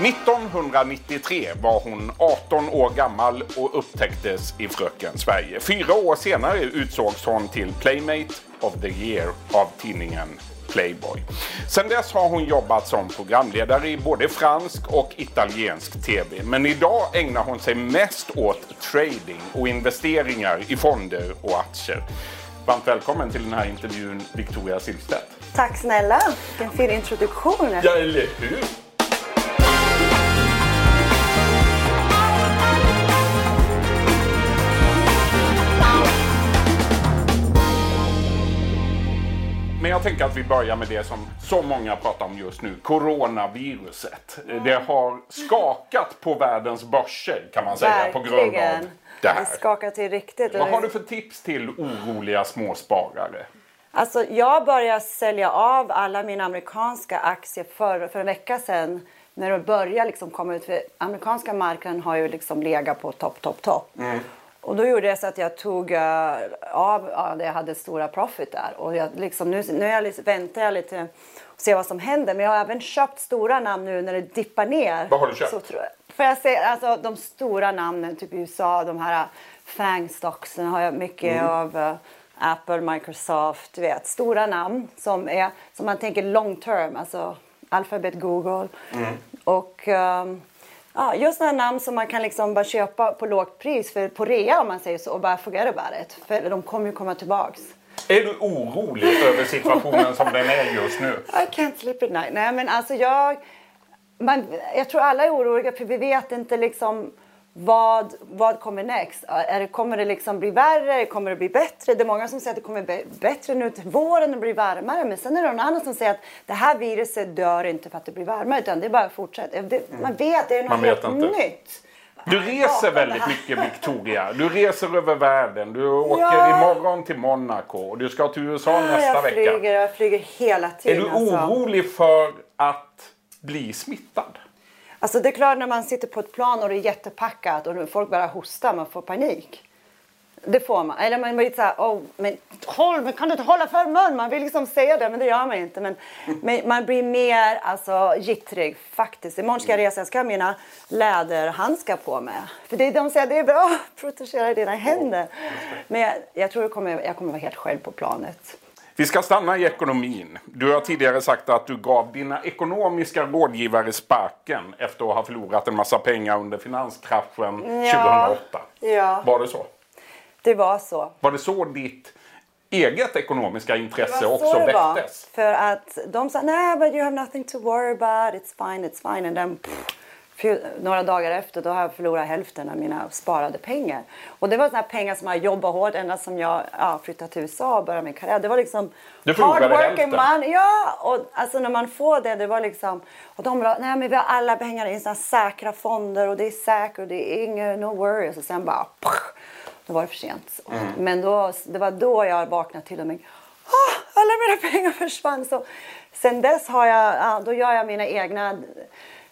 1993 var hon 18 år gammal och upptäcktes i Fröken Sverige. Fyra år senare utsågs hon till Playmate of the Year av tidningen Playboy. Sedan dess har hon jobbat som programledare i både fransk och italiensk TV. Men idag ägnar hon sig mest åt trading och investeringar i fonder och aktier. Varmt välkommen till den här intervjun Victoria Silvstedt. Tack snälla, vilken fin introduktion. Ja, eller hur? Jag tänker att vi börjar med det som så många pratar om just nu, coronaviruset. Det har skakat på världens börser kan man säga på grund av Verkligen. det här. Det skakar till riktigt. Vad har du för tips till oroliga småsparare? Alltså, jag började sälja av alla mina amerikanska aktier för, för en vecka sedan. När det började liksom komma ut. För amerikanska marknaden har ju liksom legat på topp, topp, topp. Och då gjorde jag så att jag tog eh, av ja, det jag hade stora profit där. Och jag liksom, nu, nu jag väntar jag lite och ser vad som händer. Men jag har även köpt stora namn nu när det dippar ner. Vad har du köpt? Så tror jag. För jag säger, alltså de stora namnen, typ i USA, de här FANG stocksen har jag mycket Mm. av. eh, Apple, Microsoft, du vet. Stora namn som, är, som man tänker long term, alltså Alphabet, Google. Mm. Och ehm, ja, just sådana namn som man kan liksom bara köpa på lågt pris, för, på rea om man säger så, och bara forget about it. För de kommer ju komma tillbaks. Är du orolig över situationen som den är just nu? I can't sleep at night. Nej, men alltså jag... Man, jag tror alla är oroliga för vi vet inte liksom vad, vad kommer next. Är det, kommer det liksom bli värre? Kommer det bli bättre? Det är många som säger att det kommer bli bättre nu till våren och blir varmare. Men sen är det någon annan som säger att det här viruset dör inte för att det blir varmare utan det är bara fortsätter. Det, man vet, det är något helt inte. nytt. Du reser väldigt mycket Victoria. Du reser över världen. Du åker Ja. imorgon till Monaco och du ska till USA nästa jag vecka. flyger, jag flyger hela Är tiden. du alltså. orolig för att bli smittad? Alltså det är klart när man sitter på ett plan och det är jättepackat och folk bara hostar, man får panik. Det får man. Eller man blir så här, oh, men håll, men kan du inte hålla för mun? Man vill liksom säga det, men det gör man inte. Men, men man blir mer alltså, jittrig faktiskt. Imorgon ska jag resa, jag ska ha mina läderhandskar på mig. För det, de säger det är bra att protegera dina händer. Men jag, jag tror jag kommer, jag kommer vara helt själv på planet. Vi ska stanna i ekonomin. Du har tidigare sagt att du gav dina ekonomiska rådgivare sparken efter att ha förlorat en massa pengar under finanskraschen Ja. 2008. Ja. Var det så? Det var så. Var det så ditt eget ekonomiska intresse Det var också så det var. väcktes? För att de sa nej, but you have nothing to worry about, it's fine, it's fine. And then, pff, några dagar efter då har jag förlorat hälften av mina sparade pengar. Och det var såna här pengar som jag jobbat hårt ända som jag ja, flyttade till USA och började min karriär. Det var liksom Du förlorade hälften? money. Ja, och alltså när man får det, det var liksom... Och de bara, nej men vi har alla pengar i såna här säkra fonder och det är säkert och det är inget, no worries. Och sen bara, pff, då var det för sent. Mm. Men då, det var då jag vaknade till och med. "Ah, alla mina pengar försvann. Så sen dess har jag, ja, då gör jag mina egna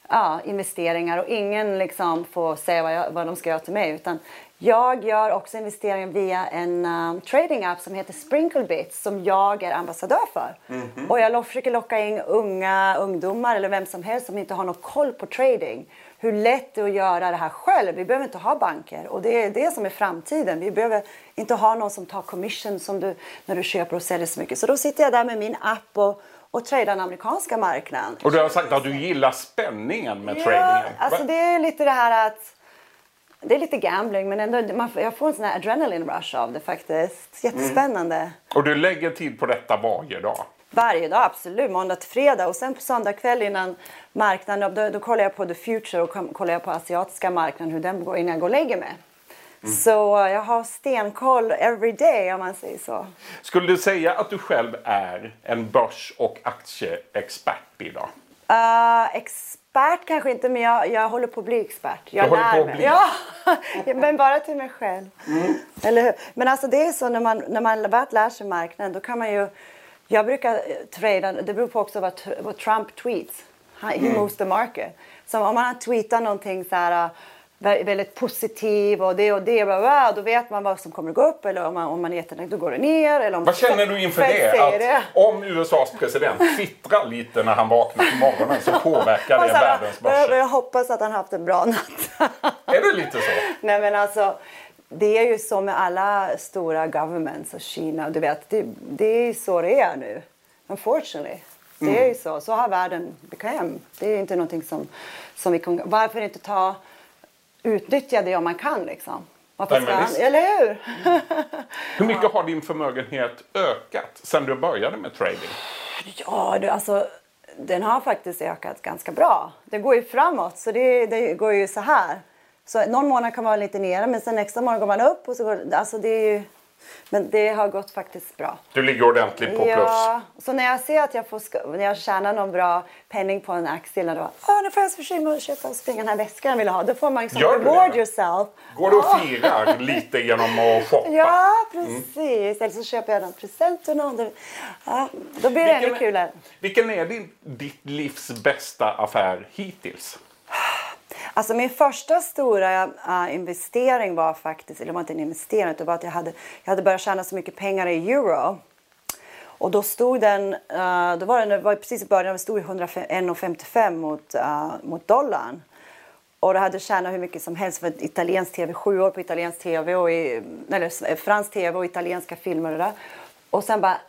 ja, investeringar och ingen liksom får säga vad, jag, vad de ska göra till mig. Utan jag gör också investeringar via en um, trading app som heter Sprinklebits som jag är ambassadör för. Och jag lo- försöker locka in unga ungdomar eller vem som helst som inte har någon koll på trading. Hur lätt det är att göra det här själv. Vi behöver inte ha banker och det är det som är framtiden. Vi behöver inte ha någon som tar commission som du, när du köper och säljer så mycket. Så då sitter jag där med min app och, och tradar den amerikanska marknaden. Och du har sagt att du gillar spänningen med Ja, tradingen. alltså det är lite det här att det är lite gambling men ändå, man, jag får en sån här adrenaline rush av det faktiskt. Jättespännande. Och du lägger tid på detta varje dag. Varje dag, absolut. Måndag till fredag. Och sen på söndag kväll innan marknaden, då, då kollar jag på the future och kollar jag på asiatiska marknaden, hur den går innan jag går och lägger mig. Så eh, jag har stenkoll every day om man säger så. Skulle du säga att du själv är en börs och aktieexpert idag? Uh, expert kanske inte, men jag, jag håller på att bli expert. Jag Du håller lär mig. Ja, men bara till mig själv. Eller hur? Men alltså det är så när man, när man väl lär sig marknaden, då kan man ju... Jag brukar eh, trada, det beror på också vad, vad Trump tweets. He moves the market. Så om han tweetar någonting så här... vä- väldigt positiv och det och det. Bla, bla. Då vet man vad som kommer att gå upp eller om man, om man är jättenöjd då går det ner. Eller om Vad känner du inför det? Att om USAs president twittrar lite när han vaknar på morgonen så påverkar det världens jag, börser. jag hoppas att han haft en bra natt. Är det lite så? Nej men alltså, det är ju så med alla stora governments och Kina. Du vet, det, det är så det är nu. Unfortunately. Det är ju så. Så har världen bekväm. Det är inte någonting som, som vi kan... Varför inte ta... Utnyttja det om man kan liksom. Varför ska han, eller hur? Hur mycket har din förmögenhet ökat sen du började med trading? Ja, du, alltså den har faktiskt ökat ganska bra. Det går ju framåt, så det, det går ju så här. Så någon månad kan man vara lite nere, men sen nästa månad går man upp och så går alltså det är ju, Men det har gått faktiskt bra. Du ligger ordentligt på plus. Ja, så när jag ser att jag, får, när jag tjänar någon bra penning på en aktie då, Åh, nu får jag försyna mig och köpa och springa den här väskan jag vill ha. Då får man liksom Gör reward det? yourself. Går du och firar lite genom att shoppa? Ja, precis. Eller så köper jag någon present till någon. Ja, då blir det ännu Vilken, kulare. vilken är din, ditt livs bästa affär hittills? Alltså min första stora äh, investering var faktiskt, eller det var inte en investering, utan det var att jag hade, jag hade börjat tjäna så mycket pengar i euro. Och då stod den, äh, då var den, det var precis i början, den stod i 1,55 mot, äh, mot dollarn. Och då hade tjänat hur mycket som helst för italiensk tv, sju år på italiensk tv och i, eller eh, fransk tv och italienska filmer och det där. Och sen bara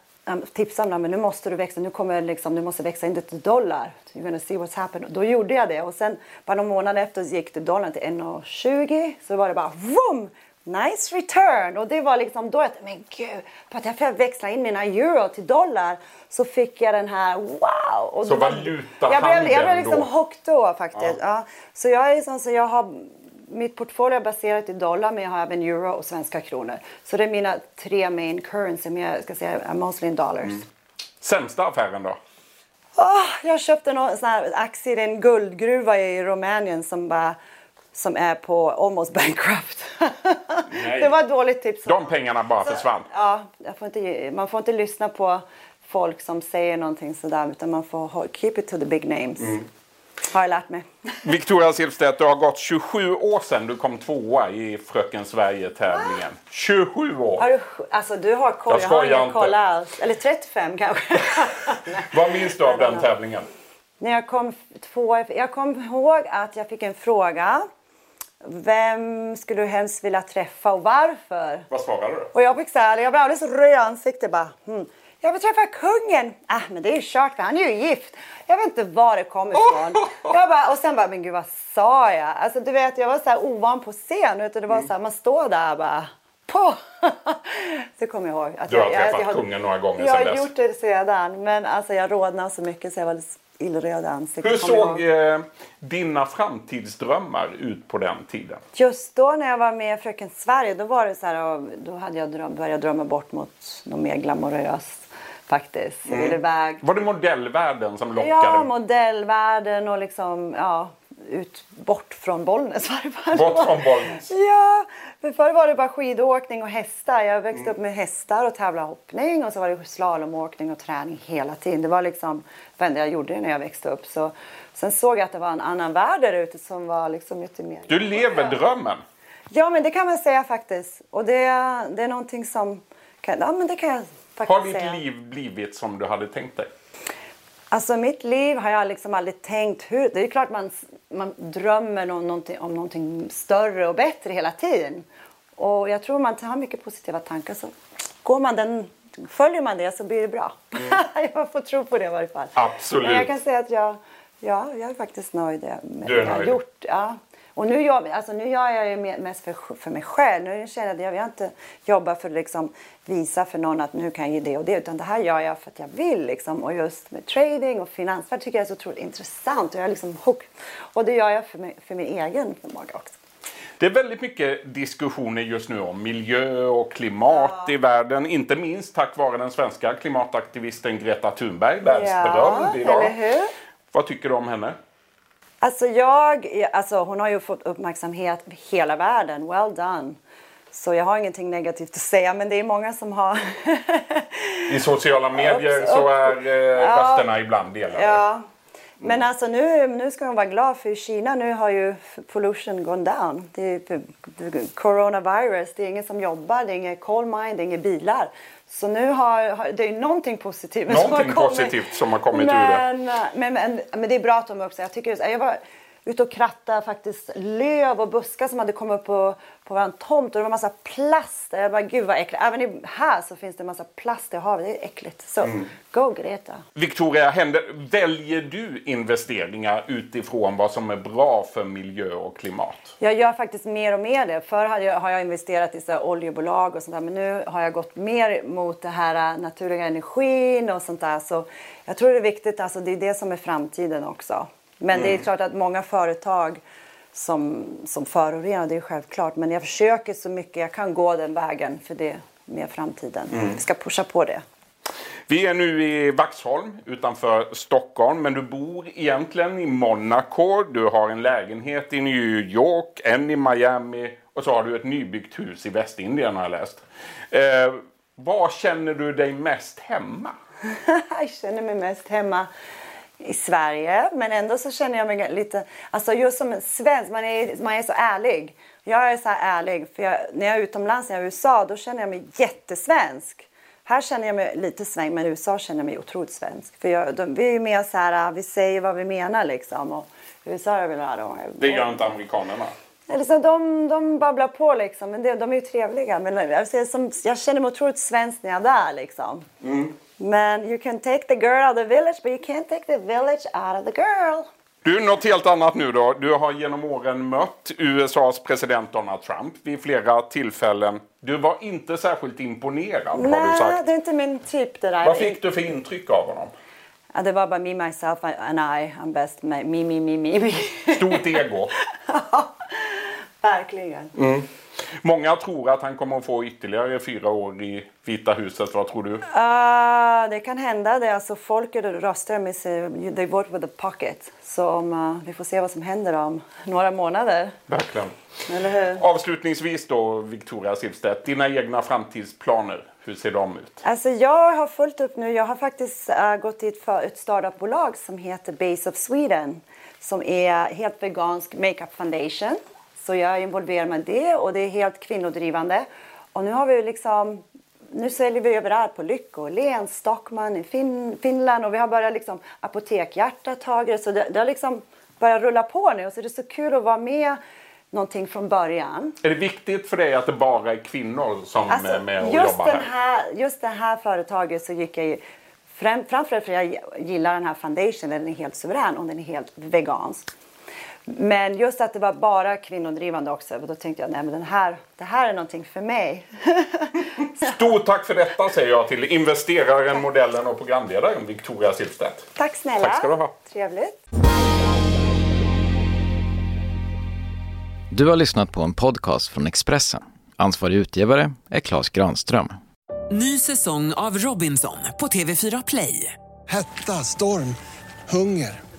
tipsade de men nu måste du växa, nu kommer liksom, du måste växa in det till dollar. You're gonna see what's happened. Då gjorde jag det och sen bara någon månad efter så gick det dollarn till 1,20 så var det bara vroom! Nice return! Och det var liksom då jag tänkte, men gud, för att jag växla in mina euro till dollar så fick jag den här wow! Och Så då valutahandeln jag blev, jag blev liksom då? hooked då faktiskt. Ja. Så jag är sån så jag har mitt portfolio är baserat i dollar men jag har även euro och svenska kronor. Så det är mina tre main currency men jag ska säga mostly in dollars. Mm. Sämsta affären då? Åh, jag köpte någon sån här aktie i en guldgruva i Rumänien som bara som är på almost bankrupt. Det var ett dåligt tips. De pengarna bara försvann. Ja, får inte, man får inte lyssna på folk som säger någonting sådär utan man får keep it to the big names. Mm. Har jag lärt mig. Victoria Silvstedt, det har gått 27 år sedan du kom tvåa i Fröken Sverige-tävlingen. 27 år! Har du, alltså du har koll, Jag jag, har ingen koll alls. Eller 35 kanske. Vad minns du av den tävlingen? När jag kom två, jag kom ihåg att jag fick en fråga. Vem skulle du helst vilja träffa och varför? Vad svarade du? Och jag fick så här, jag blev alldeles röd i ansiktet bara. Hmm. Jag vill träffa kungen. Ah, men det är ju kört för han är ju gift. Jag vet inte var det kom ifrån. Jag bara, och sen bara, men gud vad sa jag? Alltså du vet, jag var så här ovan på scen. Utan det var så här, man står där bara. På. det kommer jag ihåg. Att Du har jag, jag, träffat jag, kungen några gånger Jag sedan har dess. gjort det sedan. Men alltså jag rodnade så mycket så jag var illröd i ansiktet. Hur jag såg eh, dina framtidsdrömmar ut på den tiden? Just då när jag var med i Fröken Sverige då var det så här, och då hade jag dröm, börjat drömma bort mot något mer glamoröst faktiskt. Jag ville iväg. Var det modellvärlden som lockade? Ja, modellvärlden och liksom, ja, ut, bort från Bollnäs var det bara. Bort från Bollnäs. Ja, för förr var det bara skidåkning och hästar. Jag växte upp med hästar och tävlade hoppning och så var det slalomåkning och träning hela tiden. Det var liksom det enda jag gjorde när jag växte upp. Så, sen såg jag att det var en annan värld där ute som var liksom lite mer... Du lever drömmen. Ja, men det kan man säga faktiskt. Och det, det är någonting som... Kan, ja, men det kan jag Har ditt säga. liv blivit som du hade tänkt dig? Alltså mitt liv har jag liksom aldrig tänkt hur... Det är klart man, man drömmer om någonting, om någonting större och bättre hela tiden. Och jag tror man har mycket positiva tankar så går man den... Följer man det så blir det bra. jag får tro på det i varje fall. Mm. Absolut. Men jag kan säga att jag, ja, jag är faktiskt nöjd med Du är det jag har gjort. Ja. Och nu gör, alltså, nu gör jag det me- mest för, för mig själv. Nu känner jag att jag vill inte jobba för att liksom visa för någon att nu kan jag ge det och det. Utan det här gör jag för att jag vill. Liksom. Och just med trading och finansvärld tycker jag är så otroligt intressant. Och jag liksom hook. Och det gör jag för, mig, för min egen förmåga också. Det är väldigt mycket diskussioner just nu om miljö och klimat i världen. Inte minst tack vare den svenska klimataktivisten Greta Thunberg. Världsberömd idag. eller hur? Vad tycker du om henne? Alltså jag, alltså hon har ju fått uppmärksamhet i hela världen. Well done. Så jag har ingenting negativt att säga men det är många som har... I sociala medier Ups, så är eh, Ja. rösterna ibland delade. ja. Men alltså nu, nu ska man vara glad för i Kina nu har ju pollution gone down. Det är coronavirus, det är ingen som jobbar, det är inga coal mine, det är inga bilar. Så nu har, har det är någonting positivt som har Någonting kommit. positivt som har kommit ur det. men, Men, men, men det är bra att de också, jag tycker, jag var ute och krattade faktiskt löv och buskar som hade kommit upp på, på vår tomt och det var massa plast. Jag bara, gud vad äckligt. Även här så finns det massa plast i havet, det är äckligt. Så Mm. go Greta. Victoria Händer, väljer du investeringar utifrån vad som är bra för miljö och klimat? Jag gör faktiskt mer och mer det. Förr hade jag, har jag investerat i så oljebolag och sånt där. Men nu har jag gått mer mot det här äh, naturliga energin och sånt där. Så jag tror det är viktigt, alltså det är det som är framtiden också. Men det är klart att många företag som, som förorenar, det är självklart. Men jag försöker så mycket jag kan gå den vägen för det med framtiden. Vi ska pusha på det. Vi är nu i Vaxholm utanför Stockholm, men du bor egentligen i Monaco. Du har en lägenhet i New York, en i Miami och så har du ett nybyggt hus i Västindien har jag läst. Eh, var känner du dig mest hemma? jag känner mig mest hemma i Sverige. Men ändå så känner jag mig lite... Alltså just som en svensk, man är, man är så ärlig. Jag är så här ärlig. För jag, när jag är utomlands, när jag är i USA, då känner jag mig jättesvensk. Här känner jag mig lite svensk, men i USA känner jag mig otroligt svensk. För jag, de, vi är mer så här, vi säger vad vi menar liksom. Och i USA är det väl här, de, Det gör inte amerikanerna. eller så de, de babblar på liksom, men det, de är ju trevliga. Men jag, säger som, jag känner mig otroligt svensk när jag är där liksom. Men you can take the girl out of the village but you can't take the village out of the girl. Du, något helt annat nu då. Du har genom åren mött USAs president Donald Trump vid flera tillfällen. Du var inte särskilt imponerad har du Nej, sagt. det är inte min typ det där. Vad fick du för intryck av honom? Ja, det var bara me, myself and I. I'm best. Me, me, me, me, me. Stort ego. Verkligen. Många tror att han kommer att få ytterligare fyra år i Vita huset. Vad tror du? Ah, det kan hända. Det. Alltså, folket röstar med sig. They vote with the pocket. Så om, uh, vi får se vad som händer om några månader. Verkligen. Avslutningsvis då, Victoria Silvstedt. Dina egna framtidsplaner, hur ser de ut? Alltså jag har fullt upp nu. Jag har faktiskt äh, gått till ett, för, ett startupbolag som heter Base of Sweden. Som är helt vegansk makeup foundation. Så jag är involverad med det och det är helt kvinnodrivande. Och nu har vi liksom nu säljer vi överallt på Lyko, Åhléns, Stockman i fin, Finland och vi har börjat liksom Apotek Hjärta tagit det. Så det, det har liksom börjat rulla på nu och så det är så kul att vara med någonting från början. Är det viktigt för dig att det bara är kvinnor som Alltså, är med och just, jobbar den här? här, just det här företaget så gick jag ju fram, framförallt för att jag gillar den här foundation, den är helt suverän och den är helt vegansk. Men just att det var bara kvinnodrivande också, då tänkte jag nej men den här, det här är någonting för mig. Stort tack för detta säger jag till investeraren, modellen och programledaren Victoria Silvstedt. Tack snälla. Tack ska du ha. Trevligt. Du har lyssnat på en podcast från Expressen. Ansvarig utgivare är Klas Granström. Ny säsong av Robinson på TV4 Play. Hetta, storm, hunger.